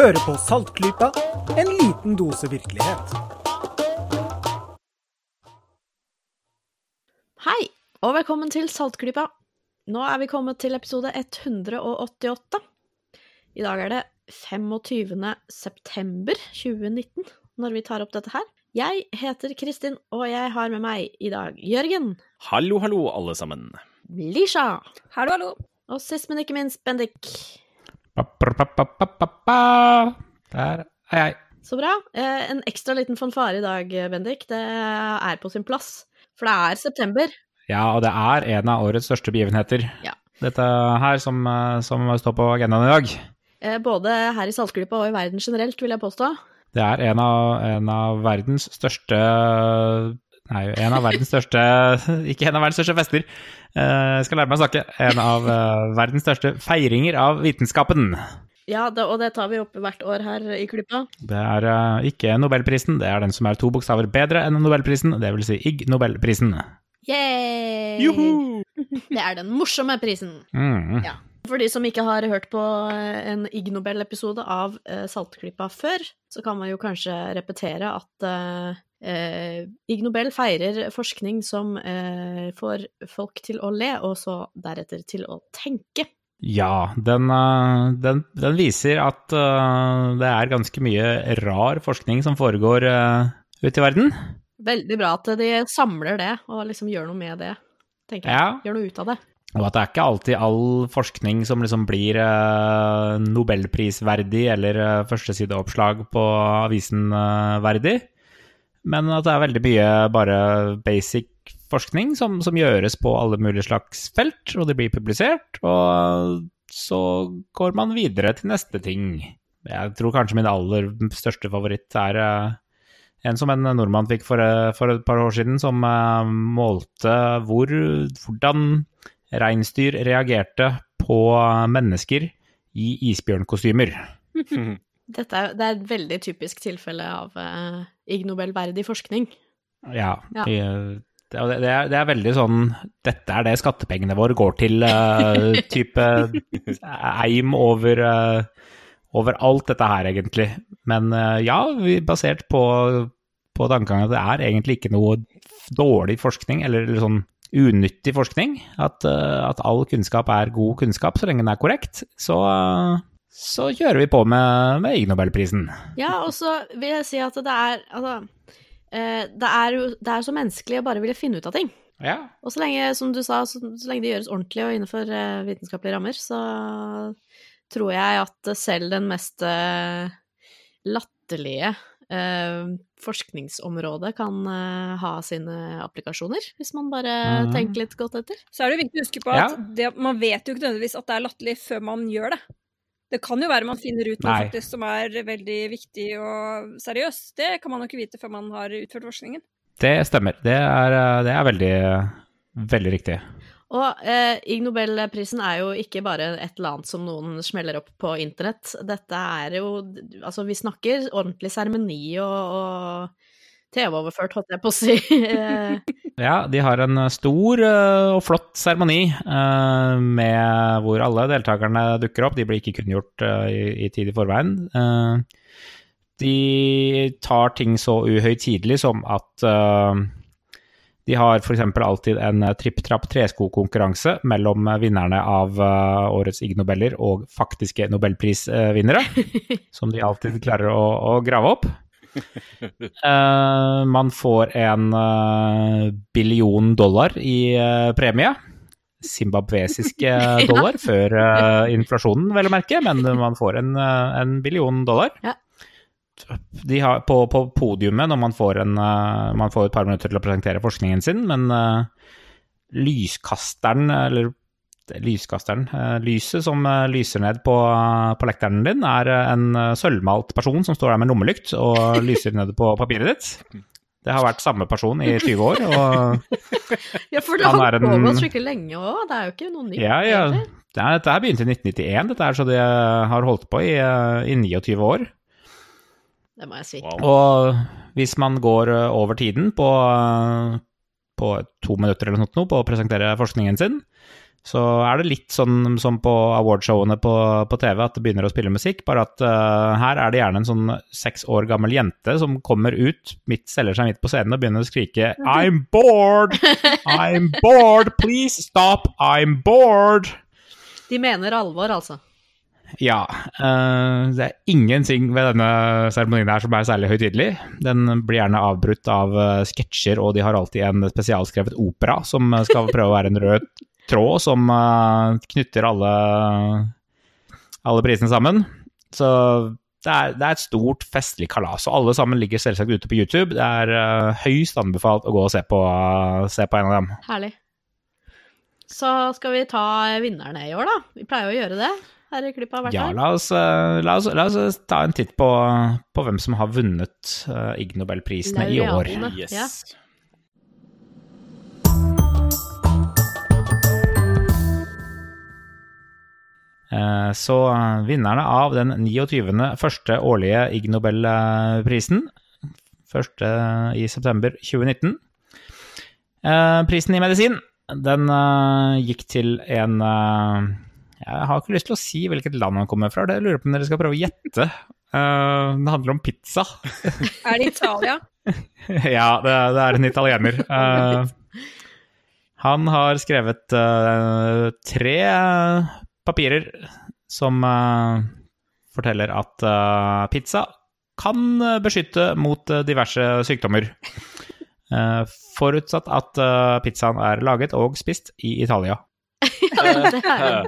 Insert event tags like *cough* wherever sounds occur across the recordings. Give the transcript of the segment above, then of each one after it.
Hører på Saltklypa, en liten dose virkelighet. Hei, og velkommen til Saltklypa. Nå er vi kommet til episode 188. I dag er det 25. september 2019 når vi tar opp dette her. Jeg heter Kristin, og jeg har med meg i dag Jørgen, Hallo, hallo, alle sammen. Lisha Hallo, hallo. og sist, men ikke minst Bendik. Der er jeg. Så bra. Eh, en ekstra liten fanfare i dag, Bendik. Det er på sin plass. For det er september. Ja, og det er en av årets største begivenheter. Ja. Dette her som, eh, som står på agendaen i dag. Eh, Både her i Saltklypa og i verden generelt, vil jeg påstå. Det er en av, en av verdens største Nei, en av verdens største *laughs* Ikke en av verdens største fester. Eh, Jeg skal lære meg å snakke. En av eh, verdens største feiringer av vitenskapen. Ja, det, og det tar vi opp hvert år her i klubba. Det er eh, ikke Nobelprisen, det er den som er to bokstaver bedre enn Nobelprisen, det vil si Ig Nobelprisen. Yay! *laughs* Det er den morsomme prisen. Mm. Ja. For de som ikke har hørt på en Ig Nobel-episode av Saltklippa før, så kan man jo kanskje repetere at eh, Ig Nobel feirer forskning som eh, får folk til å le, og så deretter til å tenke. Ja, den, eh, den, den viser at uh, det er ganske mye rar forskning som foregår uh, ute i verden. Veldig bra at de samler det, og liksom gjør noe med det, tenker jeg. Ja. Gjør noe ut av det. Og at det er ikke alltid all forskning som liksom blir uh, nobelprisverdig eller uh, førstesideoppslag på avisen verdig, men at det er veldig mye bare basic forskning som, som gjøres på alle mulige slags felt, og det blir publisert, og så går man videre til neste ting. Jeg tror kanskje min aller største favoritt er eh, en som en nordmann fikk for, eh, for et par år siden, som eh, målte hvor, hvordan reinsdyr reagerte på mennesker i isbjørnkostymer. *laughs* Dette er, det er et veldig typisk tilfelle av uh, Ig Nobel-verdig forskning. Ja. Ja. i- Det, er, det er veldig sånn Dette er det skattepengene våre går til. Uh, *laughs* type eim over, uh, over alt dette her, egentlig. Men uh, ja, vi, basert på, på tankegangen at det er egentlig ikke noe dårlig forskning, eller, eller sånn unyttig forskning. At, eh, at all kunnskap er god kunnskap, så lenge den er korrekt. Så, eh, så kjører vi på med, med Ig Nobelprisen. Ja, og så vil jeg si at det er Altså, eh, det er jo det er så menneskelig å bare ville finne ut av ting. Ja. Og så lenge, som du sa, så, så lenge det gjøres ordentlig og innenfor eh, vitenskapelige rammer, så tror jeg at selv den mest eh, latterlige eh, forskningsområdet kan eh, ha sine applikasjoner, hvis man bare mm. tenker litt godt etter. Så er det viktig å huske på Ja. at det, man vet jo ikke nødvendigvis at det er latterlig før man gjør det. Det kan jo være man finner ut noe faktisk som er veldig viktig og seriøst. Det kan man jo ikke vite før man har utført forskningen. Det stemmer. Det er, eh, det er veldig, veldig riktig. Og eh, Ig Nobelprisen er jo ikke bare et eller annet som noen smeller opp på internett. Dette er jo Altså, vi snakker ordentlig seremoni og, og TV-overført, holdt jeg på å si. Eh, *laughs* Ja, de har en stor eh, og flott seremoni eh, med hvor alle deltakerne dukker opp. De blir ikke kunngjort eh, i, i tid i forveien. Eh, de tar ting så uhøytidelig som at eh, de har f.eks. alltid en tripp-trapp treskokonkurranse mellom vinnerne av eh, årets Ig Nobeller og faktiske nobelprisvinnere, *laughs* som de alltid klarer å, å grave opp. Eh, man får en uh, billion dollar i uh, premie. Zimbabwesiske *laughs* dollar før eh, inflasjonen, vel å merke, men man får en, en billion dollar. Ja. De har, på, på podiumet når man får, en, man får et par minutter til å presentere forskningen sin, men lyskasteren, eller lyskasteren, eh, lyset som eh, lyser ned på, på lekteren din, er eh, en eh, sølvmalt person som står der med lommelykt og *laughs* lyser ned på papiret ditt. Det har vært samme person i 20 år, og *laughs* ja, for det har gått en- pågått skikkelig lenge òg. Det er jo ikke noe nytt. ja, ja. Det er, dette her begynte i 1991, dette er så det har holdt på i, eh, i 29 år. Det må jeg si. Wow. Og hvis man går eh, over tiden på, eh, på to minutter eller noe på å presentere forskningen sin, Så er det litt sånn som på awardshowene på, på TV, at det begynner å spille musikk, bare at uh, her er det gjerne en sånn seks år gammel jente som kommer ut, midt, selger seg midt på scenen og begynner å skrike I'm bored! I'm bored! Please stop! I'm bored! De mener alvor, altså. Ja. Uh, det er ingenting ved denne seremonien her som er særlig høytidelig. Den blir gjerne avbrutt av uh, sketsjer, og de har alltid en spesialskrevet opera som skal prøve å være en rød tråd som eh, knytter alle, alle prisene sammen. Så det er, det er et stort festlig kalas, og alle sammen ligger selvsagt ute på YouTube. Det er uh, høyst anbefalt å gå og se på, se på en av dem. Herlig. Så skal vi ta vinnerne i år, da. Vi pleier å gjøre det her i klippet hvert Ja, år. la oss, eh, la, oss, la oss ta en titt på, på hvem som har vunnet uh, Ig Nobelprisene i år. Yes. Ja. Så eh, vinnerne av den 29. første årlige Ig Nobelprisen, første i september 2019. Eh, Prisen i medisin, den eh, gikk til en Jeg har ikke lyst til å si hvilket land han kommer fra, det lurer jeg på om dere skal prøve å gjette. Det handler om pizza. Er det Italia? *laughs* ja, det, det er en italiener. Han har skrevet tre papirer som uh, forteller at uh, pizza kan eh, beskytte mot diverse sykdommer. *laughs* Eh, forutsatt at pizzaen er laget og spist i Italia. *laughs* det er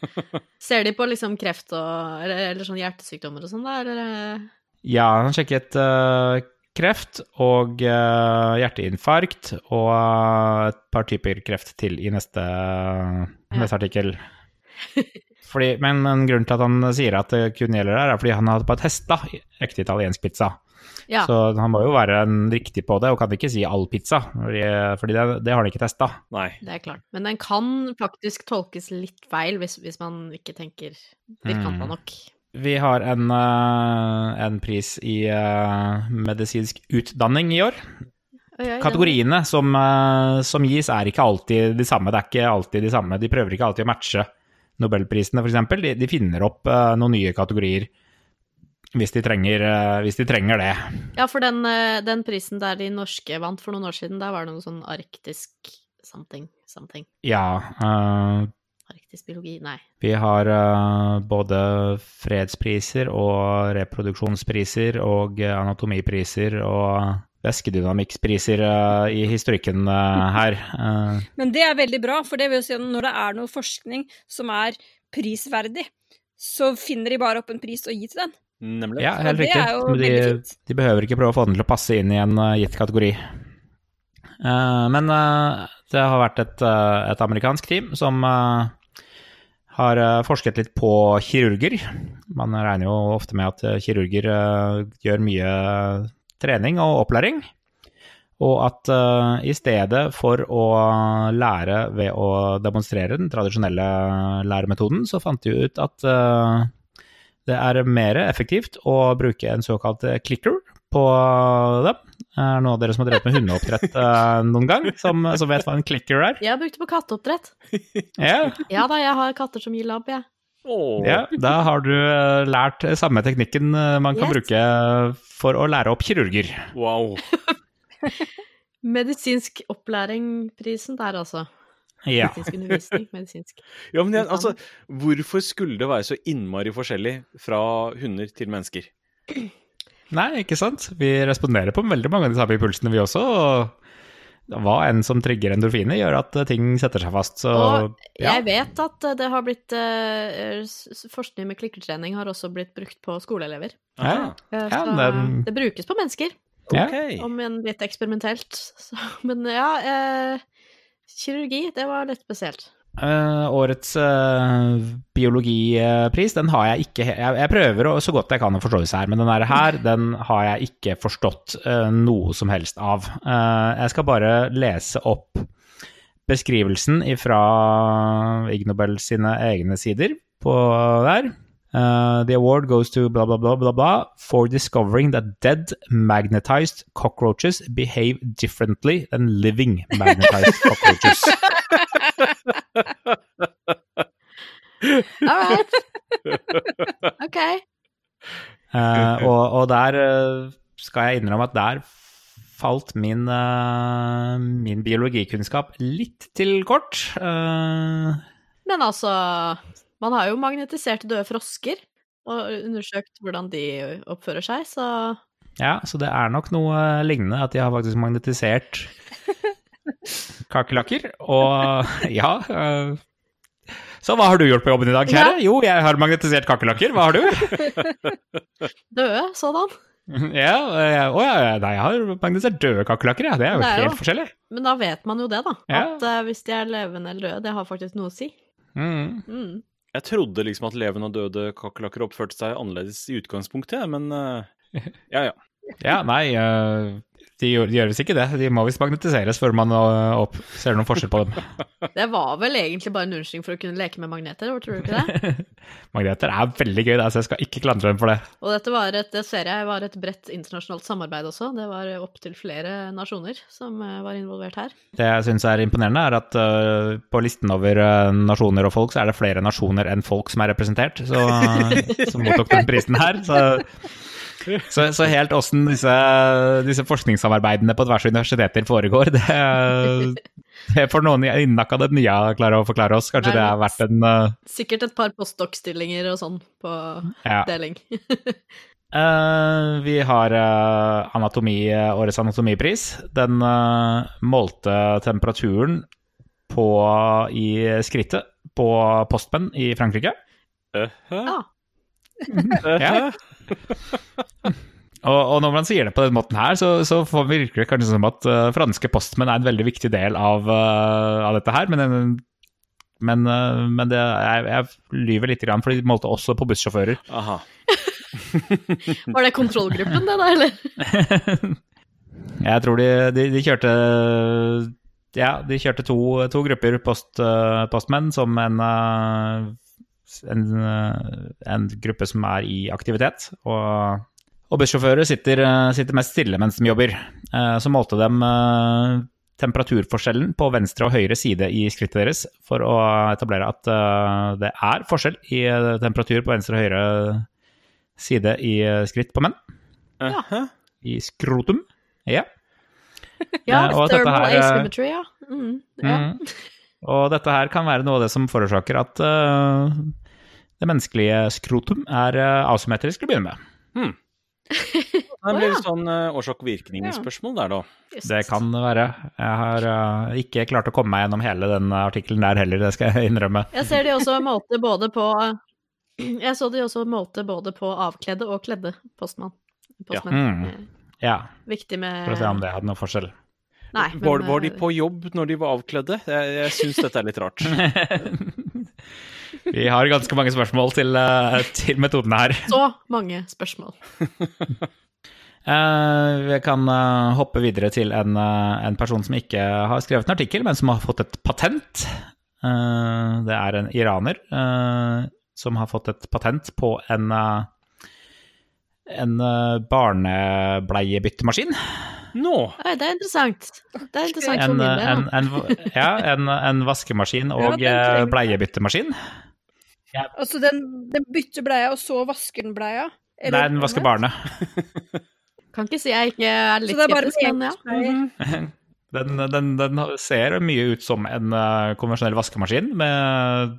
*laughs* Ser de på liksom kreft og Eller, eller sånn hjertesykdommer og sånn, da? Eller Ja, han sjekket eh, kreft og uh, hjerteinfarkt og uh, et par typer kreft til i neste, neste artikkel. Fordi, men, men grunnen til at han sier at det kun gjelder der, er fordi han har bare testa ekte italiensk pizza. Ja. Så han må jo være en riktig på det, og kan ikke si all pizza, fordi, fordi det, det har han ikke testa. Nei. Det er klart. Men den kan faktisk tolkes litt feil hvis, hvis man ikke tenker firkanta Mm. nok. Vi har en, eh, en pris i eh, medisinsk utdanning i år. Kategoriene som, eh, som gis er ikke alltid de samme. Det er ikke alltid de samme. De prøver ikke alltid å matche Nobelprisene, f.eks. De, de finner opp uh, noen nye kategorier hvis de trenger, uh, hvis de trenger det. Ja, for den, uh, den prisen der de norske vant for noen år siden, der var det noe sånn arktisk something, something. Ja, Arktisk biologi, nei. vi har både fredspriser og reproduksjonspriser og anatomipriser og væskedynamikkspriser uh, i historikken uh, her. Uh. Men det er veldig bra, for det vil si at når det er noe forskning som er prisverdig, så finner de bare opp en pris å gi til den. Nemlig. ja, helt det riktig. er jo de, de behøver ikke prøve å få den til å passe inn i en eh, gitt kategori. Eh, men eh, det har vært et, eh, et amerikansk team som eh, har eh, forsket litt på kirurger. Man regner jo ofte med at eh, kirurger eh, gjør mye trening og opplæring. Og at uh, i stedet for å lære ved å demonstrere den tradisjonelle læremetoden, så fant de ut at uh, det er mer effektivt å bruke en såkalt clicker på dem. Er det noen av dere som har drevet med hundeoppdrett uh, *laughs* noen gang, som, som vet hva en clicker er? Jeg har brukt det på katteoppdrett. Ja, Ja da, jeg har katter som gir labb, jeg. Åh. ja, da har du eh, lært samme teknikken eh, man kan Yes. bruke for å lære opp kirurger. Wow. *laughs* Medisinsk opplæring-prisen der, altså. Ja. Medisinsk undervisning, medisinsk. *laughs* Ja, men altså, hvorfor skulle det være så innmari forskjellig fra hunder til mennesker? Nei, ikke sant? Vi responderer på veldig mange av de samme impulsene, vi også. og Hva enn som trigger endorfiner, gjør at eh, ting setter seg fast. Så Og ja. jeg vet at eh, det har blitt eh, Forskning med klikkertrening har også blitt brukt på skoleelever. Ja. Ja, så den- Det brukes på mennesker, Okay. Om enn litt eksperimentelt. *laughs* Så, men ja, eh, kirurgi, det var litt spesielt. Eh, årets uh, biologipris, den har jeg ikke Jeg, jeg prøver å, så godt jeg kan å forstå disse her, men den her, den har jeg ikke forstått uh, noe som helst av. Jeg skal bare lese opp beskrivelsen fra Ig Nobel sine egne sider på der. Uh, the award goes to blah, blah, blah, blah, blah for discovering that dead magnetized cockroaches behave differently than living *laughs* magnetized cockroaches. All right. *laughs* OK. Uh, og, og der eh, skal jeg innrømme at der falt min, uh, min biologikunnskap litt til kort. Uh, Men altså, man har jo magnetisert døde frosker og undersøkt hvordan de oppfører seg, så ja, så det er nok noe lignende at de har faktisk magnetisert kakerlakker. Og *laughs* ja eh, Så hva har du gjort på jobben i dag, kjære? Jo, jeg har magnetisert kakerlakker. Hva har du? *laughs* døde sådan. *laughs* Ja, eh, å ja, ja, nei, jeg har magnetisert døde kakerlakker, ja. Det er jo Det er jo- helt forskjellig. Men da vet man jo det, da. Ja. At eh, hvis de er levende eller døde, det har faktisk noe å si. Mm. Mm. Jeg trodde liksom at levende og døde kakerlakker oppførte seg annerledes i utgangspunktet, men uh, ja ja. Ja, nei, eh, de gjør, de gjør visst ikke det. De må visst magnetiseres før man eh, opp, ser noen forskjell på dem. *laughs* Det var vel egentlig bare en unnskyldning for å kunne leke med magneter, tror du ikke det? *laughs* Magneter er veldig gøy, så jeg skal ikke klandre dem for det. Og dette var et, det ser jeg var et bredt internasjonalt samarbeid også. Det var opptil flere nasjoner som eh, var involvert her. Det jeg syns er imponerende, er at uh, på listen over uh, nasjoner og folk, så er det flere nasjoner enn folk som er representert, så, *laughs* som mottok den prisen her. Så, så, så helt åssen disse, disse forskningssamarbeidene på tvers av universiteter foregår, det, det får noen innen akademia klare å forklare oss. Kanskje Nei, det er verdt en uh... Sikkert et par postdoc-stillinger og sånn på ja. deling. Uh, *laughs* vi har uh, anatomi, årets anatomipris. Den målte temperaturen på, i skrittet på postmenn i Frankrike. Uh, Ja. Ja. *laughs* Og, og når man sier det på den måten her, så, så får virker det kanskje som at uh, franske postmenn er en veldig viktig del av, uh, av dette her. Men, men, uh, men det, jeg, jeg lyver litt, grann, for de målte også på bussjåfører. Aha. *laughs* Var det kontrollgruppen, det da, eller? *laughs* Jeg tror de, de, de kjørte Ja, de kjørte to, to grupper post, eh, postmenn som en, eh, en, eh, en gruppe som er i aktivitet. Og, og bussjåfører sitter, eh, sitter mest stille mens de jobber. Eh, Så målte de temperaturforskjellen på venstre og høyre side i skrittet deres for å etablere at det er forskjell i temperatur på venstre og høyre side i skritt på menn. Uh-huh. I skrotum. Ja. *laughs* Ja, og at dette her, asymmetry, ja. Mm, ja. Mm. Og dette her kan være noe av det som forårsaker at det menneskelige skrotum er uh, asymmetrisk til å begynne med. *laughs* Det blir litt sånn uh, årsak-virkning-spørsmål der, da. Det kan det være. Jeg har eh, ikke klart å komme meg gjennom hele den artikkelen der heller, det skal jeg innrømme. Jeg ser de også målte både på *clears throat* Jeg så de også målte både på avkledde og kledde postmann. postmenn. Mm. Eh, Ja, Viktig med for å se om det hadde noen forskjell. Nei, men, Var, var de eh, på jobb når de var avkledde? Jeg, jeg syns dette er litt rart. *laughs* *laughs* Vi har ganske mange spørsmål til, eh, til metodene her. Så mange spørsmål. *laughs* Uh, vi kan uh, hoppe videre til en, uh, en person som ikke har skrevet en artikkel, men som har fått et patent. Eh, det er en iraner eh, som har fått et patent på en, eh, en eh, barnebleiebyttemaskin. Nå! No. det er interessant. Det er interessant for En, min eh, del. en, en, ja, en, en vaskemaskin og ja, eh, bleiebyttemaskin. Altså, den, den bytter bleia, og så vasker den bleia? Eller- Nei, den vasker barnet. *laughs* Kan ikke si jeg ikke er litt Så det bare skeptisk, men ja. engangspleier. *laughs* Den, den, den ser mye ut som en uh, konvensjonell vaskemaskin, med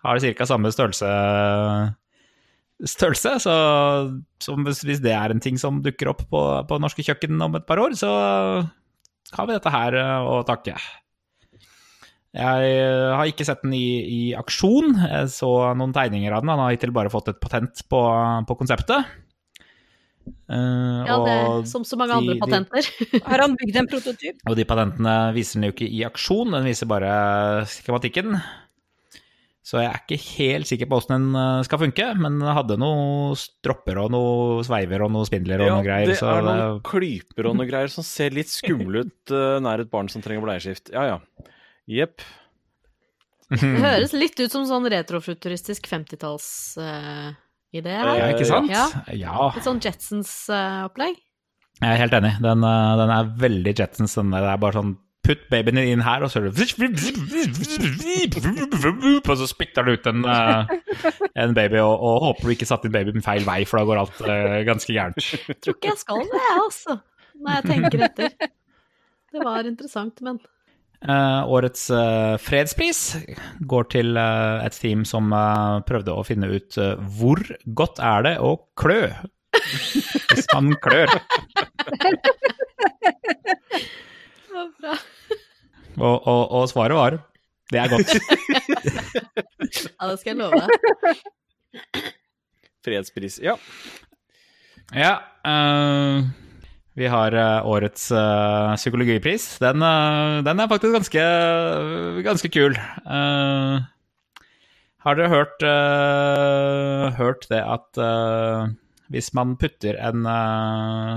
har ca. samme størrelse, størrelse så, så hvis, hvis det er en ting som dukker opp på, på norske kjøkken om et par år, så har vi dette her eh, å takke. Jeg eh, har ikke sett den i, i aksjon. Jeg så noen tegninger av den. Han har hittil bare fått et patent på, på konseptet. Uh, ja det, og som så mange de- andre de- patenter. *laughs* Har han bygd en prototyp? og de patentene viser den jo ikke i aksjon, den viser bare skematikken. Så jeg er ikke helt sikker på åssen den eh, skal funke, men den hadde noen stropper og noen sveiver og noen spindler og Ja, noe greier. det så er det, noen klyper og noe greier som ser litt skumle ut eh, nær et barn som trenger bleieskift. Ja ja. Jepp. Det *laughs* høres litt ut som sånn retrofuturistisk 50-tallsidé. Uh, ja, ikke sant? Ja. Ja, Litt sånn Jetsons-opplegg. jeg er helt enig. Den, uh, den er veldig Jetsons. Den, det er bare sånn putt babyen din inn her, og så er det Og så spytter du ut en, eh, en baby, og, og håper du ikke satte inn babyen feil vei, for da går alt eh, ganske gærent. Tror ikke jeg skal det, altså. Når jeg tenker etter. Det var interessant, men Eh, årets uh, fredspris går til uh, et team som prøvde å finne ut hvor godt er det å klø *laughs* hvis man klør. Og, og, og svaret var det er godt. *laughs* Ja, det skal jeg love. Fredspris. Ja. Ja, eh, vi har eh, årets eh, psykologipris. Den, eh, den er faktisk ganske, ganske kul. Eh, har dere hørt, hørt det at hvis man putter en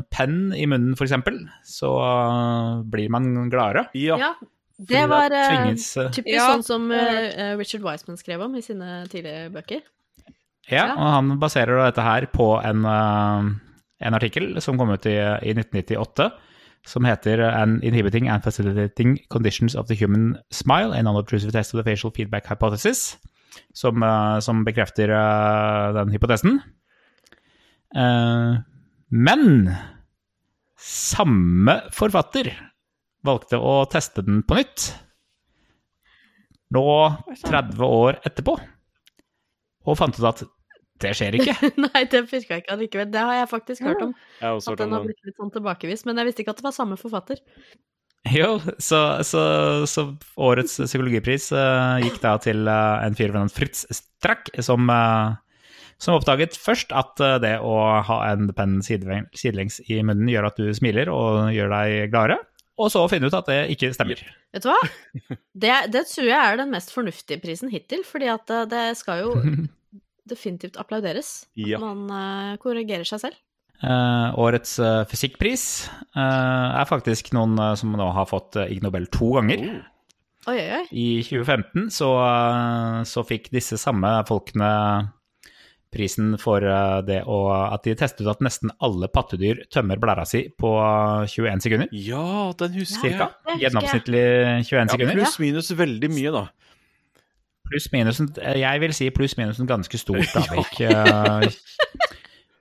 penn i munnen, f.eks., så blir man gladere? ja. Det var tvinges, typisk Ja, sånn som Richard Wiseman skrev om i sine tidlige bøker. Ja, Ja. og han baserer dette her på en, en artikkel som kom ut i, i 1998, som heter An Inhibiting and Facilitating Conditions of the Human Smile, an non-obtrusive test of the facial feedback hypothesis, som, eh, som bekrefter eh, den hypotesen. Men samme forfatter valgte å teste den på nytt, nå 30 år etterpå, og fant ut at det skjer ikke. *laughs* Nei, det virka ikke allikevel. Det har jeg faktisk hørt om. Ja, At hørt den har blitt litt sånn tilbakevist. Men jeg visste ikke at det var samme forfatter. Jo, så, så, så årets psykologipris uh, gikk da til uh, en fyr ved navn Fritz Strack, som, uh, som oppdaget først at det å ha en penn sidelengs i munnen gjør at du smiler og gjør deg gladere, og så finne ut at det ikke stemmer. Vet du hva? Det, det tror jeg er den mest fornuftige prisen hittil, fordi at det skal jo *laughs* definitivt applauderes. Ja. Man uh, korrigerer seg selv. Uh, årets eh, fysikkpris eh, er faktisk noen som nå har fått Ig Nobel to ganger. Oi, oi, oi. I 2015 så, så fikk disse samme folkene prisen for det å, at de testet ut at nesten alle pattedyr tømmer blæra si på 21 sekunder. Ja, den husker Cirka. jeg. Gjennomsnittlig 21 Ja, sekunder. pluss minus veldig mye, da. Pluss minus Jeg vil si pluss minus en ganske stort avvik. *laughs* Eh,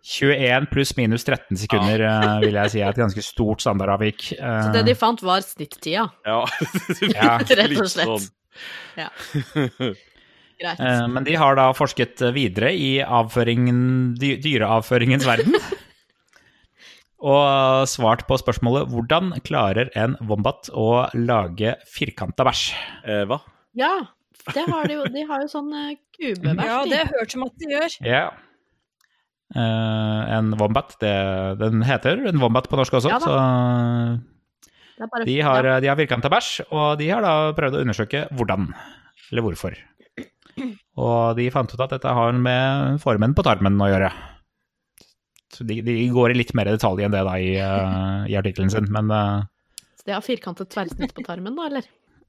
21 pluss minus 13 sekunder eh, vil jeg si er et ganske stort standardavvik. Så Eh, det de fant, var snittida. Ja. *laughs* Ja. Rett og slett. sånn. Ja. Greit. Eh, Men de har da forsket videre i avføringen, dyreavføringens verden. *laughs* Og svart på spørsmålet hvordan klarer en wombat å lage firkanta bæsj? Eh, hva? Ja, det har de jo. De har jo sånn uh. Ja, det har jeg hørt som at de gjør. Ja. Uh, en wombat, det, den heter en wombat på norsk også, Ja så bare- de har, ja. de har firkanta bæsj, og de har da prøvd å undersøke hvordan, eller hvorfor. Og de fant ut at dette har med formen på tarmen å gjøre. Så de, de går i litt mer detalj enn det da i, uh, i artikkelen sin, men uh, Så de har firkantet tverrsnitt på tarmen, da, eller?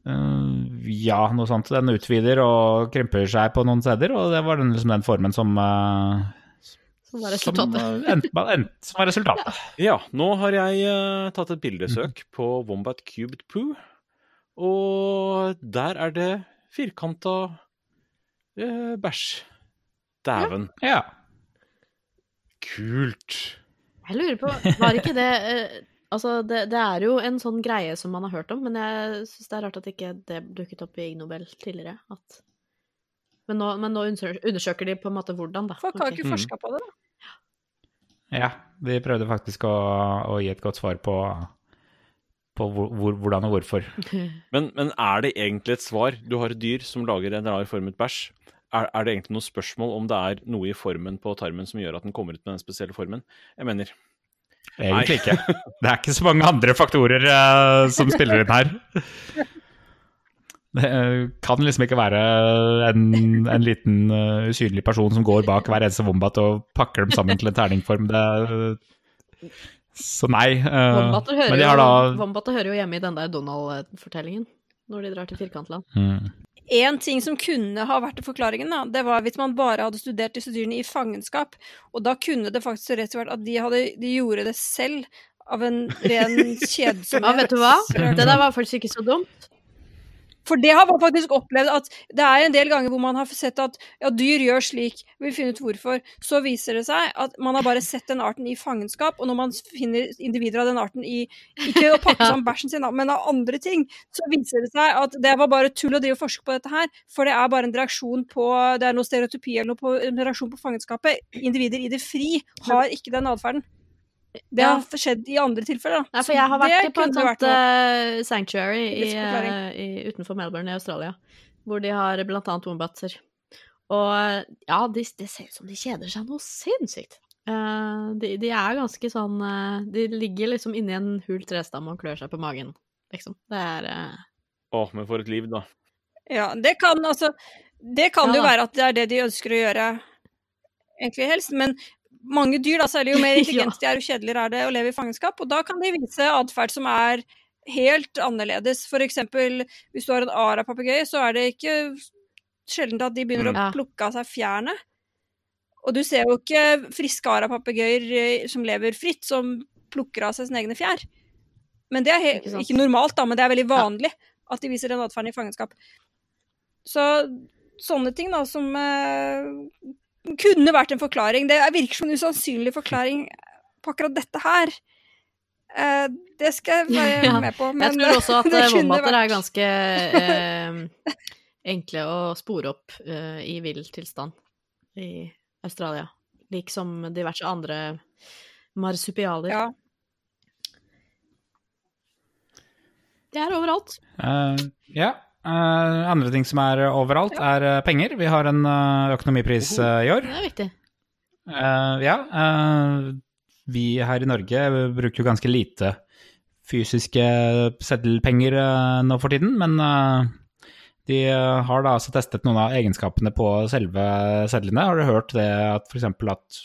Eh, ja, noe sånt. Den utvider og krymper seg på noen steder, og det var den, liksom den formen som eh, Som var resultatet. Som, endte, endte, som var resultatet. *laughs* Ja, nå har jeg uh, tatt et bildesøk på Wombat Cubed Poo, og der er det firkanta uh, bæsj. Dæven. Ja. Kult. Jeg lurer på, var ikke det eh, Altså, det, det er jo en sånn greie som man har hørt om, men jeg syns det er rart at ikke det dukket opp i Ig Nobel tidligere. At... Men nå, men nå undersøker de på en måte hvordan, da. Folk har ikke forska på det. da. Ja, de prøvde faktisk å, å gi et godt svar på, på hvor, hvor, hvordan og hvorfor. *laughs* Men, men er det egentlig et svar? Du har et dyr som lager en rarformet bæsj. Er, er det egentlig noe spørsmål om det er noe i formen på tarmen som gjør at den kommer ut med den spesielle formen? Jeg mener Egentlig ikke. Det er ikke så mange andre faktorer uh, som spiller inn her. Det eh, kan liksom ikke være en, en liten uh, usynlig person som går bak hver eneste wombat og pakker dem sammen til en terningform. Det, så nei. Wombater hører, men de har da jo- hører jo hjemme i den der Donald-fortellingen, når de drar til Firkantland. mm, En ting som kunne ha vært forklaringen, da, det var hvis man bare hadde studert disse dyrene i fangenskap. Og da kunne det faktisk rett og slett vært at de, hadde, de gjorde det selv. av en ren *laughs* kjedsomhet. Ja, vet du hva? Det der var faktisk ikke så dumt. For det har man faktisk opplevd at det er en del ganger hvor man har sett at ja, dyr gjør slik, vi vil finne ut hvorfor. Så viser det seg at man har bare sett den arten i fangenskap, og når man finner individer av den arten i Ikke å pakke *laughs* sammen bæsjen sin, men av andre ting, så viser det seg at det var bare tull å drive og forske på dette her, for det er bare en reaksjon på Det er noe stereotypi eller noe på, en reaksjon på fangenskapet. Individer i det fri har ikke den atferden. Det Ja. har skjedd i andre tilfeller, da. Nei, for jeg har det vært på et sånt uh, eh, sanctuary i, eh, i, utenfor Melbourne i Australia, hvor de har blant annet wombatser. Og ja, de, det ser ut som de kjeder seg noe sinnssykt. Uh, de, de er ganske sånn uh, De ligger liksom inni en hul trestamme og klør seg på magen, liksom. Det er eh, oh, men for et liv, da. Ja, det kan altså Det kan Ja jo være at det er det de ønsker å gjøre, egentlig helst, men mange dyr, da, særlig jo mer *laughs* intelligente de er, jo kjedeligere er det å leve i fangenskap, og da kan de vise atferd som er helt annerledes. Eksempel hvis du har en ara-papegøye, så er det ikke sjelden at de begynner Mm. Ja. å plukke av seg fjærene. Og du ser jo ikke friske ara-papegøyer eh, som lever fritt, som plukker av seg sine egne fjær. Men det er Ikke ikke normalt, da, men det er veldig vanlig at de viser den atferden i fangenskap. Så sånne ting da, som eh, kunne vært en forklaring. Det virker som en usannsynlig forklaring på akkurat dette her. Uh, det skal jeg være *laughs* Ja, med på. Jeg tror også at *laughs* det eh, vært- er ganske uh, enkle å spore opp uh, i vill tilstand i Australia. Liksom diverse andre marsupialer. Ja. De er overalt. Eh, ja. Eh, andre ting som er overalt, er eh, penger. Vi har en uh, økonomipris i år. Det er viktig. Ja. vi her i Norge bruker jo ganske lite fysiske seddelpenger nå for tiden, men de har da altså testet noen av egenskapene på selve sedlene. Har du hørt det at f.eks. at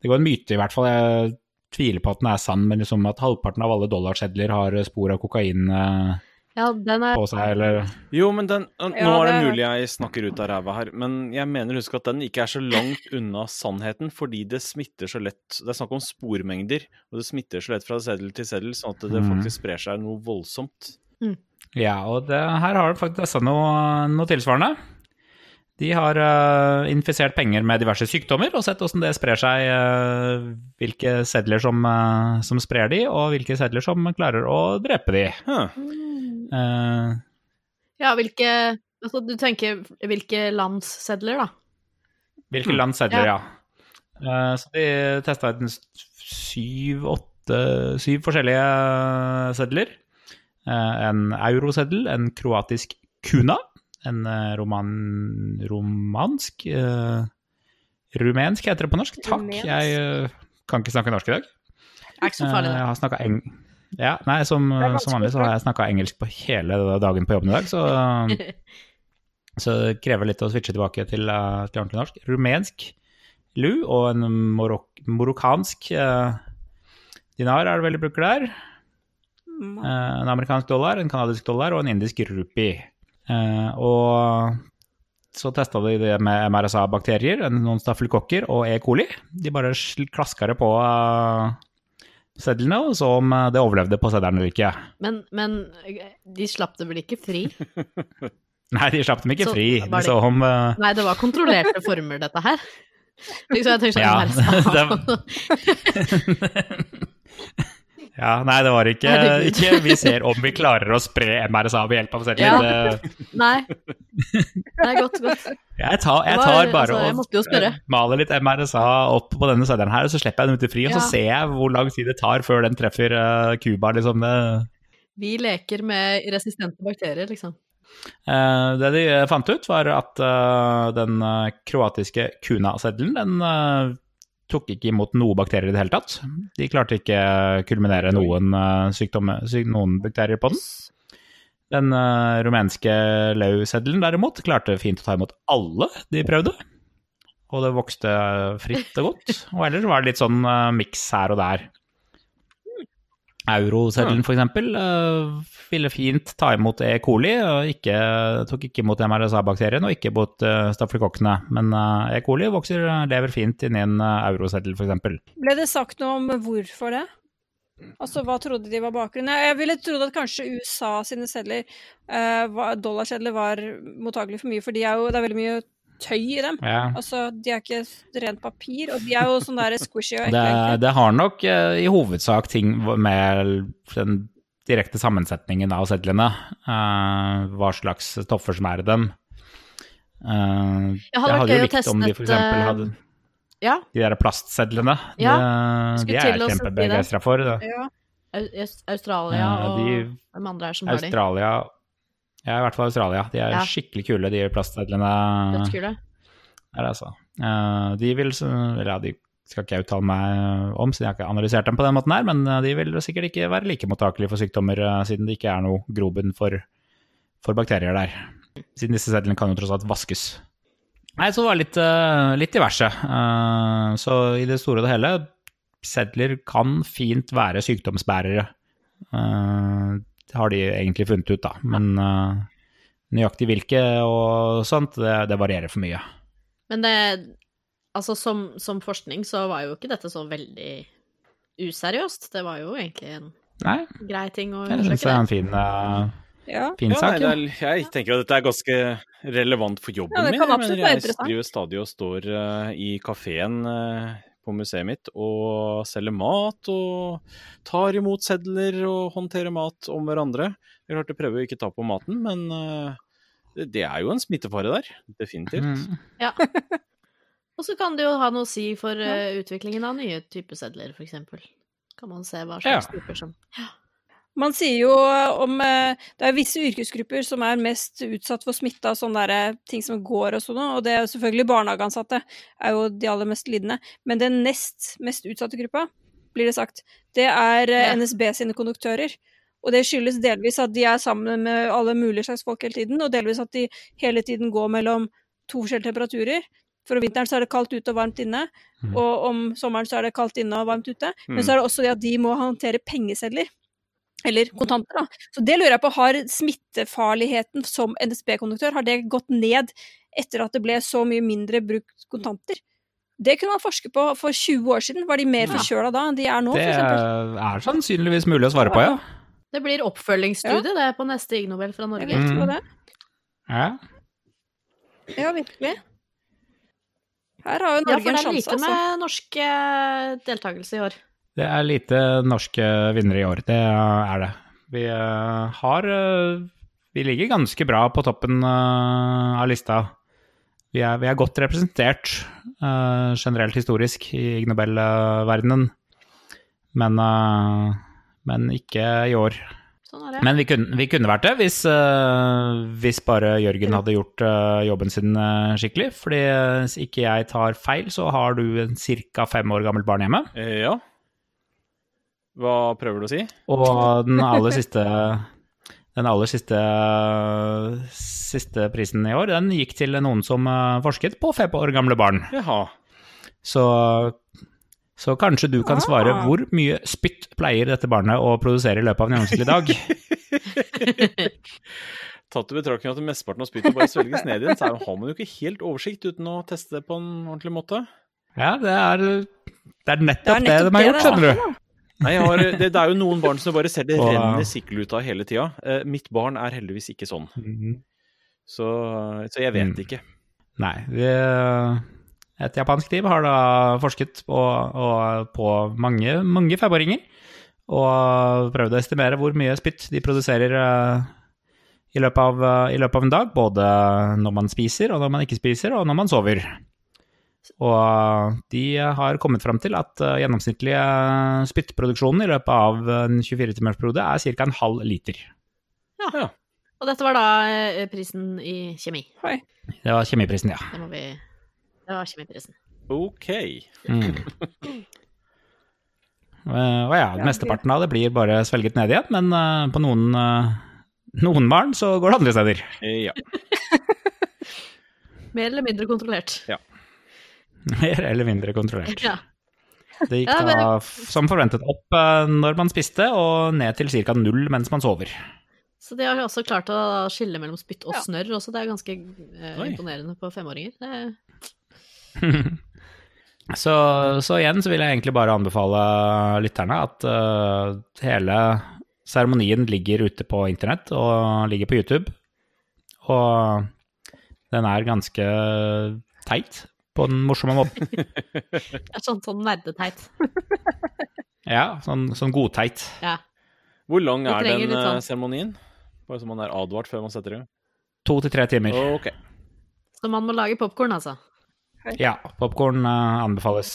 Det går en myte, i hvert fall. Jeg tviler på at den er sann, men liksom at halvparten av alle dollarsedler har spor av kokain eh, Ja, den er på seg, eller Jo, men den Nå Ja, er det det- mulig jeg snakker ut av ræva her, men jeg mener husk at den ikke er så langt unna sannheten, fordi det smitter så lett Det er snakk om spormengder, og det smitter så lett fra seddel til seddel, sånn at det Mhm. faktisk sprer seg noe voldsomt. Ja, og det, her har de faktisk også noe, noe tilsvarende. De har uh, infisert penger med diverse sykdommer og sett hvordan det sprer seg. Uh, hvilke sedler som, uh, som sprer de, og hvilke sedler som klarer å drepe de. Huh. Eh, Ja, hvilke Altså, du tenker hvilke lands sedler, da? hvilke lands sedler, ja. Uh, så de testa syv-åtte syv forskjellige sedler. Uh, en euroseddel, en kroatisk kuna, en roman, romansk uh, Rumensk heter det på norsk. Takk, Rumensk. jeg kan ikke snakke norsk i dag. Det er ikke så farlig, jeg det. har snakket eng... Ja, nei, som, som vanlig så har jeg snakka engelsk på hele dagen på jobben i dag, så, *laughs* så det krever litt å switche tilbake til, eh, til ordentlig norsk. Rumensk lu og en morok morokkansk eh, dinar er det vel de bruker der. Eh, en amerikansk dollar, en kanadisk dollar og en indisk rupi. Eh, og så testa de det med MRSA-bakterier, noen staffelkokker og E. coli. De bare klaska det på sedlene og så om eh, det overlevde på seddelen eller ikke. Men, men de slapp det vel ikke fri? *laughs* Nei, de slapp dem ikke Så fri. De det- så om uh... Nei, det var kontrollerte former, dette her. Liksom, jeg tenker sånn Ja, MRSA. *laughs* *laughs* Ja, nei, det var ikke, ikke Vi ser om vi klarer å spre MRSA ved hjelp av sedler. Ja. Det- Nei. Nei, godt, godt. Jeg tar, jeg Det var- tar bare altså, og eh, maler litt MRSA opp på denne seddelen her, og så slipper jeg den ut i fri, og så ser jeg hvor lang tid det tar før den treffer Cuba, uh, liksom. Det, Vi leker med resistente bakterier, liksom. Uh, det de fant ut, var at uh, den eh, kroatiske Kuna-seddelen, den eh, tok ikke imot noe bakterier i det hele tatt. De klarte ikke å kulminere noen, uh, noen bakterier på den. Den uh, rumenske Lau-seddelen derimot klarte fint å ta imot alle de prøvde. Og det vokste fritt og godt. Og ellers var det litt sånn uh, miks her og der. Euroseddelen eksempel eh, ville fint ta imot E. coli, og ikke, tok ikke imot MRSA-bakterien og ikke mot uh, stafylokokkene. Men eh, E. coli vokser, lever fint inni en euroseddel eksempel. Ble det sagt noe om hvorfor det? Altså, hva trodde de var bakgrunnen? Jeg ville trodd at kanskje USA sine sedler, eh, dollarsedler, var mottagelig for mye, for de er jo, det er veldig mye tøy i dem. Ja. Altså, de er ikke rent papir, og de er jo sånn der squishy og *laughs* Det, ekle. Det, det har nok eh, i hovedsak ting med den direkte sammensetningen av sedlene. uh, hva slags stoffer som er i dem. Uh, jeg hadde vært jo gøy å likt om de eh, hadde Ja. de der plastsedlene. Ja, det, de er jeg kjempebegeistra for. Ja. Australia Ja, og de- hvem andre er som har de? Australia Ja, i hvert fall Australia. De er Ja. skikkelig kule, de plastsedlene. Dødskule. Er det altså. Eh, de vil Eller ja, de skal ikke jeg uttale meg om, siden jeg har ikke analysert dem på den måten her, men eh, de vil sikkert ikke være like mottakelige for sykdommer, eh, siden det ikke er noe grobunn for, for bakterier der. Siden disse sedlene kan jo tross alt vaskes. Nei, så var det litt, litt diverse. Så i det store og det hele, sedler kan fint være sykdomsbærere. Det har de egentlig funnet ut, da. Men uh, nøyaktig hvilke og sånt, det, det varierer for mye. Men det Altså, som, som forskning så var jo ikke dette så veldig useriøst. Det var jo egentlig en Nei, grei ting å jeg syns det er en fin, uh, ja. fin Ja, sak. nei, er, jeg tenker at dette er ganske relevant for jobben Ja, min. kan jeg skriver jeg driver stadig og står uh, i kafeen på museet mitt og selger mat og tar imot sedler og håndterer mat om hverandre. Jeg klart, å prøve å ikke ta på maten, men eh, det- det er jo en smittefare der. Definitivt. Mm. Ja. *laughs* Og så kan det jo ha noe å si for uh, utviklingen av nye typer sedler, for eksempel. Kan man se hva slags Ja. typer som Man sier jo om eh, Det er visse yrkesgrupper som er mest utsatt for smitte av sånne der, ting som går og sånn, og det er jo selvfølgelig barnehageansatte er jo de aller mest lidende. Men den nest mest utsatte gruppa, blir det sagt, det er eh, Ja. NSB sine konduktører. Og det skyldes delvis at de er sammen med alle mulige slags folk hele tiden, og delvis at de hele tiden går mellom to forskjellige temperaturer. For om vinteren så er det kaldt ute og varmt inne, Mhm. og om sommeren så er det kaldt inne og varmt ute. Men Mm. så er det også det at de må håndtere pengesedler. Eller kontanter, da. Så det lurer jeg på, har smittefarligheten som NSB-konduktør, har det gått ned etter at det ble så mye mindre brukt kontanter? Det kunne man forske på for 20 år siden. Var de mer Ja. forkjøla da enn de er nå, Det er sannsynligvis mulig å svare på, ja. Det blir oppfølgingsstudie, det, er på neste Ig Nobel fra Norge. Mm. det er. ja. Ja, virkelig. Her har jo Norge Ja, Norge for det er lite altså. med norsk eh, deltakelse i år. Det er lite norske vinnere i år, det er det. Vi eh, har eh, Vi ligger ganske bra på toppen eh, av lista. Vi er, vi er godt representert eh, generelt historisk i Ig Nobel-verdenen, men, men ikke i år. Sånn er det. Men vi kunne, vi kunne vært det hvis, uh, hvis bare Jørgen hadde gjort uh, jobben sin uh, skikkelig. Fordi hvis ikke jeg tar feil, så har du en ca. fem år gammelt barn hjemme. Ja. Hva prøver du å si? Og den aller siste den aller siste, siste prisen i år, den gikk til noen som eh, forsket på fem år gamle barn. Jaha. Så, så kanskje du kan svare Ah. hvor mye spytt pleier dette barnet å produsere i løpet av en gjennomsnittlig dag? *laughs* Tatt i betraktning at mesteparten av spyttet bare svelges ned igjen, så har man jo ikke helt oversikt uten å teste det på en ordentlig måte. Ja, det er, det er Det nettopp er det, de har det gjort, det er skjønner du. Nei, har, det, det er jo noen barn som bare ser det renner av hele tida. Eh, mitt barn er heldigvis ikke sånn, Mhm. så, så jeg vet Mm. ikke. Nei, vi, et japansk team har da forsket på, og, på mange, mange femåringer, og prøvd å estimere hvor mye spytt de produserer uh, i løpet, av, uh, i løpet av en dag, både når man spiser, og når man ikke spiser, og når man sover. Og de har kommet fram til at gjennomsnittlig gjennomsnittlige spyttproduksjonen i løpet av en 24-timersperiode er ca. en halv liter. Ja, Og dette var da eh, prisen i kjemi. Hei. Det var kjemiprisen, ja. Det må vi Det var kjemiprisen. OK. Mm. Eh, og ja, mesteparten av det blir bare svelget ned igjen, men eh, på noen, eh, noen barn så går det andre steder. Eh, ja. *laughs* Mer eller mindre kontrollert. Mer eller mindre kontrollert. Ja. Det gikk Ja, men- da som forventet opp eh, når man spiste, og ned til ca. null mens man sover. Så de har jo også klart å skille mellom spytt og Ja. snørr også. Det er ganske eh, imponerende på femåringer. Det, *laughs* Så, så igjen så vil jeg egentlig bare anbefale lytterne at uh, hele seremonien ligger ute på internett og ligger på YouTube. Og den er ganske teit på den morsomme måten. *laughs* Det er sånn, sånn nerdeteit. *laughs* Ja, sånn, sånn godteit. Ja. Hvor lang er den litt eh, sånn- seremonien? Bare så man er advart før man setter i gang. To til tre timer. Okay. Så man må lage popkorn, altså. Ja, popkorn anbefales.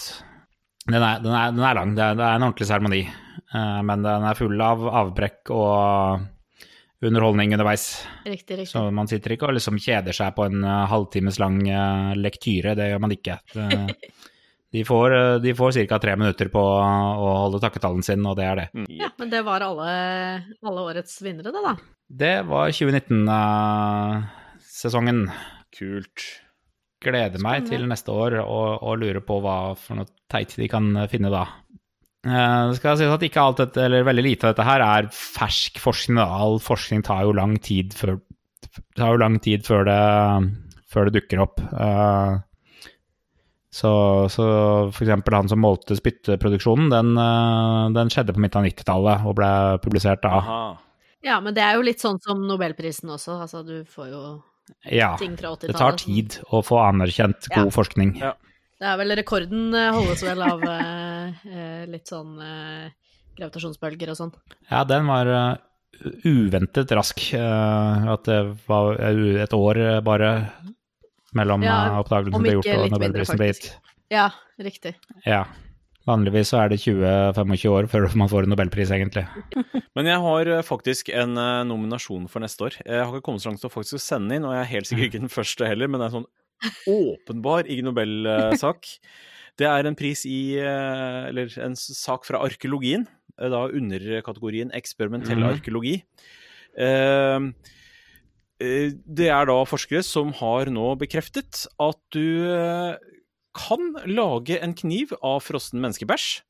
Den er, den, er, den er lang, det er, det er en ordentlig seremoni. Uh, men den er full av avbrekk og underholdning underveis. Riktig, riktig. Så man sitter ikke og liksom kjeder seg på en eh, halvtimes lang eh, lektyre, det gjør man ikke. Det, *laughs* de får, eh, de får ca. tre minutter på å holde takketalen sin, og det er det. Mm. Ja, men det var alle, alle årets vinnere, det, da. Det var 2019-sesongen. Kult. Gleder meg Spennende. til neste år og, og lurer på hva for noe teit de kan finne da. Eh, Det skal sies at ikke alt dette, eller veldig lite av dette her, er fersk forskning. All forskning tar jo lang tid før, tar jo lang tid før det, før det dukker opp. Eh, Så, så for eksempel han som målte spytteproduksjonen, den, eh, den skjedde på midten av 90-tallet og ble publisert da. Aha. Ja, men det er jo litt sånn som nobelprisen også. Altså, du får jo Ja, ting fra 80-tallet. Ja, det tar tid å få anerkjent god Ja. forskning. Ja. Det er vel rekorden eh, holdes vel av eh, eh, litt sånn eh, gravitasjonsbølger og sånn. Ja, den var uh, uventet rask. uh, at det var et år uh, bare mellom Ja, oppdagelsen ble gjort og nobelprisen ble gitt. Ja, riktig. Ja. Vanligvis så er det 20-25 år før man får en nobelpris, egentlig. *laughs* Men jeg har faktisk en nominasjon for neste år. Jeg har ikke kommet så langt til å faktisk sende inn, og jeg er helt sikkert *laughs* ikke den første heller, men det er en sånn åpenbar Ig Nobel-sak. *laughs* Det er en pris i eh, Eller en sak fra arkeologien, eh, da under kategorien eksperimentell Mhm. arkeologi. Eh, eh, Det er da forskere som har nå bekreftet at du kan lage en kniv av frossen menneskebæsj,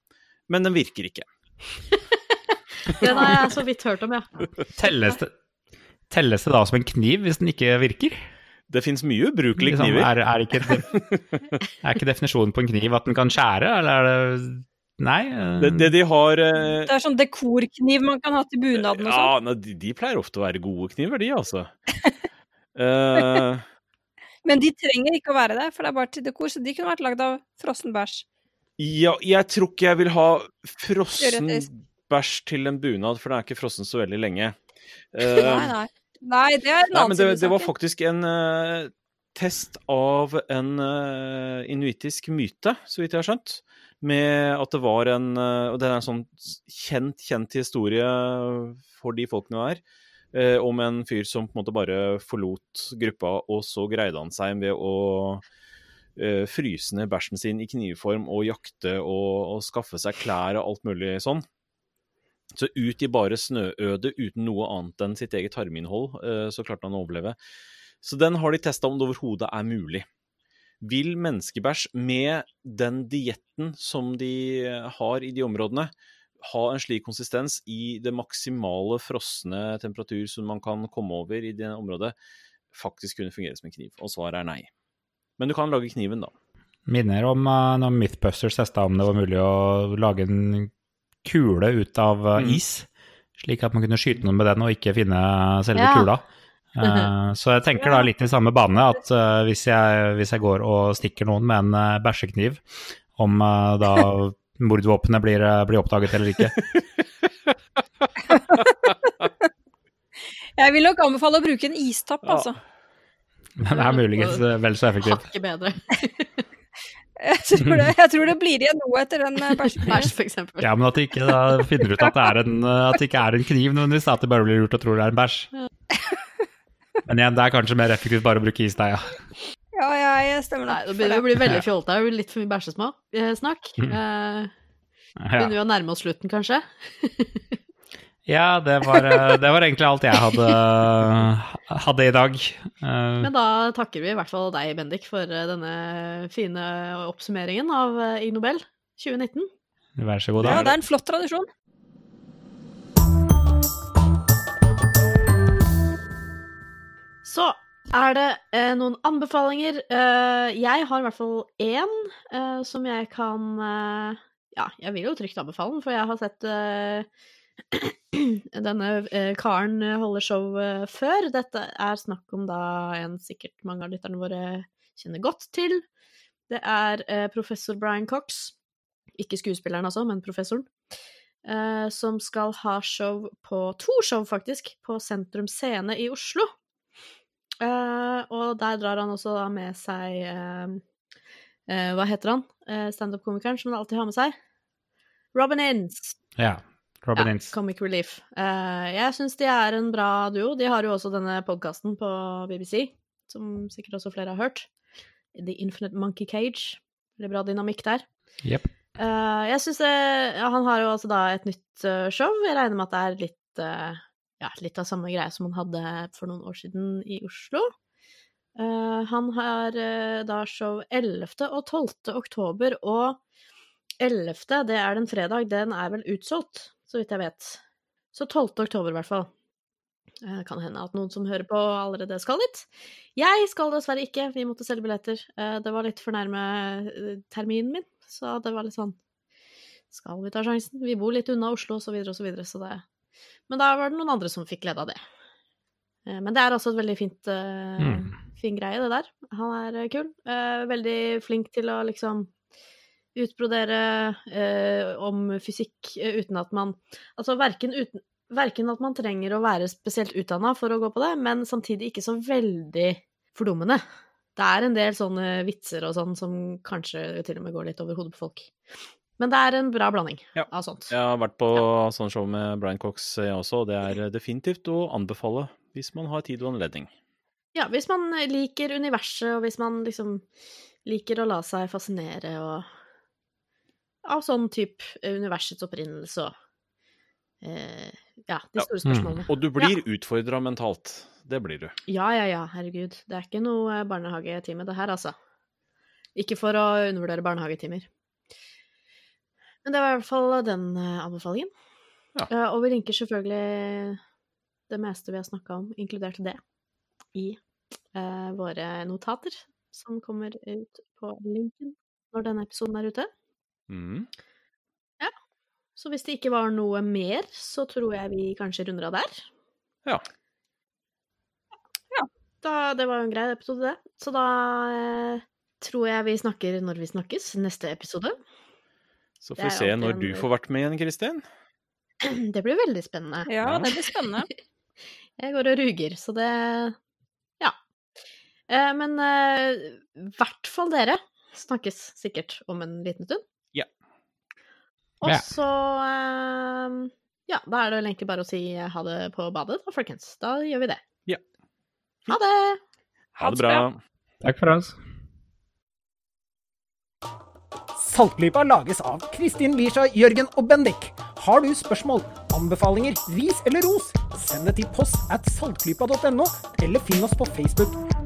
men den virker ikke. *laughs* Den har jeg så vidt hørt om, ja. Telles det, telles det da som en kniv hvis den ikke virker? Det fins mye ubrukelige Liksom, kniver. er, er, ikke, *laughs* er ikke definisjonen på en kniv at den kan skjære, eller er det Nei? uh, Det, det de har uh... Det er sånn dekorkniv man kan ha til bunaden og sånn. Ja, de, de pleier ofte å være gode kniver, de, altså. uh... *laughs* Men de trenger ikke å være det, for det er bare til dekor, så de kunne vært lagd av frossen bæsj. ja, jeg tror ikke jeg vil ha frossen bæsj til en bunad, for den er ikke frossen så veldig lenge. *laughs* Eh, Nei, nei. Nei, det er en annen men det, det var faktisk en uh, test av en uh, inuitisk myte, så vidt jeg har skjønt. Med at det var en uh, Og det er en sånn kjent, kjent historie for de folkene der. er. eh, om en fyr som på en måte bare forlot gruppa, og så greide han seg ved å fryse ned bæsjen sin i knivform og jakte og, og skaffe seg klær og alt mulig sånn. Så ut i bare snøøde uten noe annet enn sitt eget tarminnhold, eh, så klarte han å overleve. Så den har de testa om det overhodet er mulig. Vil menneskebæsj med den dietten som de har i de områdene, ha en slik konsistens i det maksimale frosne temperatur som man kan komme over i det området, faktisk kunne fungere som en kniv? Og svaret er nei. Men du kan lage kniven, da. Minner om uh, når Mythbusters testa om det var mulig å lage en kule ut av uh, Mm. is, slik at man kunne skyte noen med den og ikke finne selve Ja. kula. Uh, *laughs* så jeg tenker da litt i samme bane at uh, hvis, jeg, hvis jeg går og stikker noen med en uh, bæsjekniv, om uh, da *laughs* mordvåpenet blir, uh, blir oppdaget eller ikke. *laughs* Jeg vil nok anbefale å bruke en istapp, Ja. altså. Men det er muligens vel så effektivt. Hakket bedre. Jeg tror det, jeg tror det blir igjen noe etter den bæsjen. bæsjekniven. *laughs* Bæsj, for eksempel. Ja, men at de ikke da finner ut at det er en, at det ikke er en kniv nødvendigvis, at det bare blir lurt og tror det er en bæsj. Men igjen, det er kanskje mer effektivt bare å bruke isdeig, ja. Ja, ja, jeg stemmer Nei, nok det begynner å bli veldig fjollete. Det blir litt for mye bæsjesnakk. snakk. Eh, begynner vi å nærme oss slutten, kanskje? *laughs* ja det, var, uh, det var egentlig alt jeg hadde, hadde i dag. Uh, Men da takker vi i hvert fall deg, Bendik, for eh, denne fine oppsummeringen av eh, Ig Nobel 2019. Vær så god, da. Ja, det er en flott tradisjon. Så Er det eh, noen anbefalinger? Eh, jeg har i hvert fall én eh, som jeg kan eh, Ja, jeg vil jo trygt anbefale den, for jeg har sett eh, *clears throat* denne eh, karen holder show eh, før. Dette er snakk om da en sikkert mange av lytterne våre kjenner godt til. Det er eh, professor Brian Cox, ikke skuespilleren altså, men professoren, eh, som skal ha show på To show, faktisk, på Sentrum Scene i Oslo. Eh, og der drar han også da med seg eh, eh, Hva heter han? Eh, Standup-komikeren som han alltid har med seg. Robin Inns. Ja. Robin Ja. Comic Relief. Uh, jeg syns de er en bra duo. De har jo også denne podkasten på BBC, som sikkert også flere har hørt. The Infinite Monkey Cage. Veldig bra dynamikk der. Yep. Uh, jeg synes det, ja, Han har jo altså da et nytt eh, show. Jeg regner med at det er litt, eh, ja, litt av samme greie som han hadde for noen år siden i Oslo. Uh, han har uh, da show 11. og 12. oktober, og 11., det er den fredag, den er vel utsolgt, så vidt jeg vet. Så 12. oktober, i hvert fall. Det kan hende at noen som hører på, allerede skal dit. Jeg skal dessverre ikke, vi måtte selge billetter. Eh, det var litt for nærme eh, terminen min, så det var litt sånn Skal vi ta sjansen? Vi bor litt unna Oslo, og så videre og så videre, så det Men da var det noen andre som fikk glede av det. Eh, Men det er altså et veldig fint eh, Mm. fin greie, det der. Han er eh, kul. Eh, veldig flink til å liksom utbrodere eh, om fysikk eh, uten at man Altså verken, uten, verken at man trenger å være spesielt utdanna for å gå på det, men samtidig ikke så veldig fordummende. Det er en del sånne vitser og sånn som kanskje til og med går litt over hodet på folk. Men det er en bra blanding Ja. av sånt. Jeg har vært på sånn show med Brian Cox jeg også, og det er definitivt å anbefale hvis man har tid og anledning. Ja, hvis man liker universet, og hvis man liksom liker å la seg fascinere og av sånn type universets opprinnelse og eh, Ja, de Ja. store spørsmålene. Og du blir utfordra mentalt. Det blir du. Ja, ja, ja, herregud. Det er ikke noe eh, barnehagetime, det her, altså. Ikke for å undervurdere barnehagetimer. Men det var i hvert fall den eh, anbefalingen. Ja. Eh, og vi linker selvfølgelig det meste vi har snakka om, inkludert det, i eh, våre notater, som kommer ut på linken når denne episoden er ute. Mm. Så hvis det ikke var noe mer, så tror jeg vi kanskje runder av der. Ja. Da, det var jo en grei episode, det. Så da eh, tror jeg vi snakker når vi snakkes, neste episode. Så får vi er se når en- du får vært med igjen, Kristin. *clears throat* Det blir veldig spennende. Ja, Ja. det blir spennende. *laughs* Jeg går og ruger, så det Ja. Eh, men eh, i hvert fall dere snakkes sikkert om en liten stund. Og Ja. så eh, Ja, da er det vel egentlig bare å si ha det på badet, da, folkens. Da gjør vi det. Ja. Ha det! Ha det bra. Takk for oss. Saltklypa lages av Kristin Lisha, Jørgen og Bendik. Har du spørsmål, anbefalinger, ris eller ros, send det til post at saltklypa.no, eller finn oss på Facebook.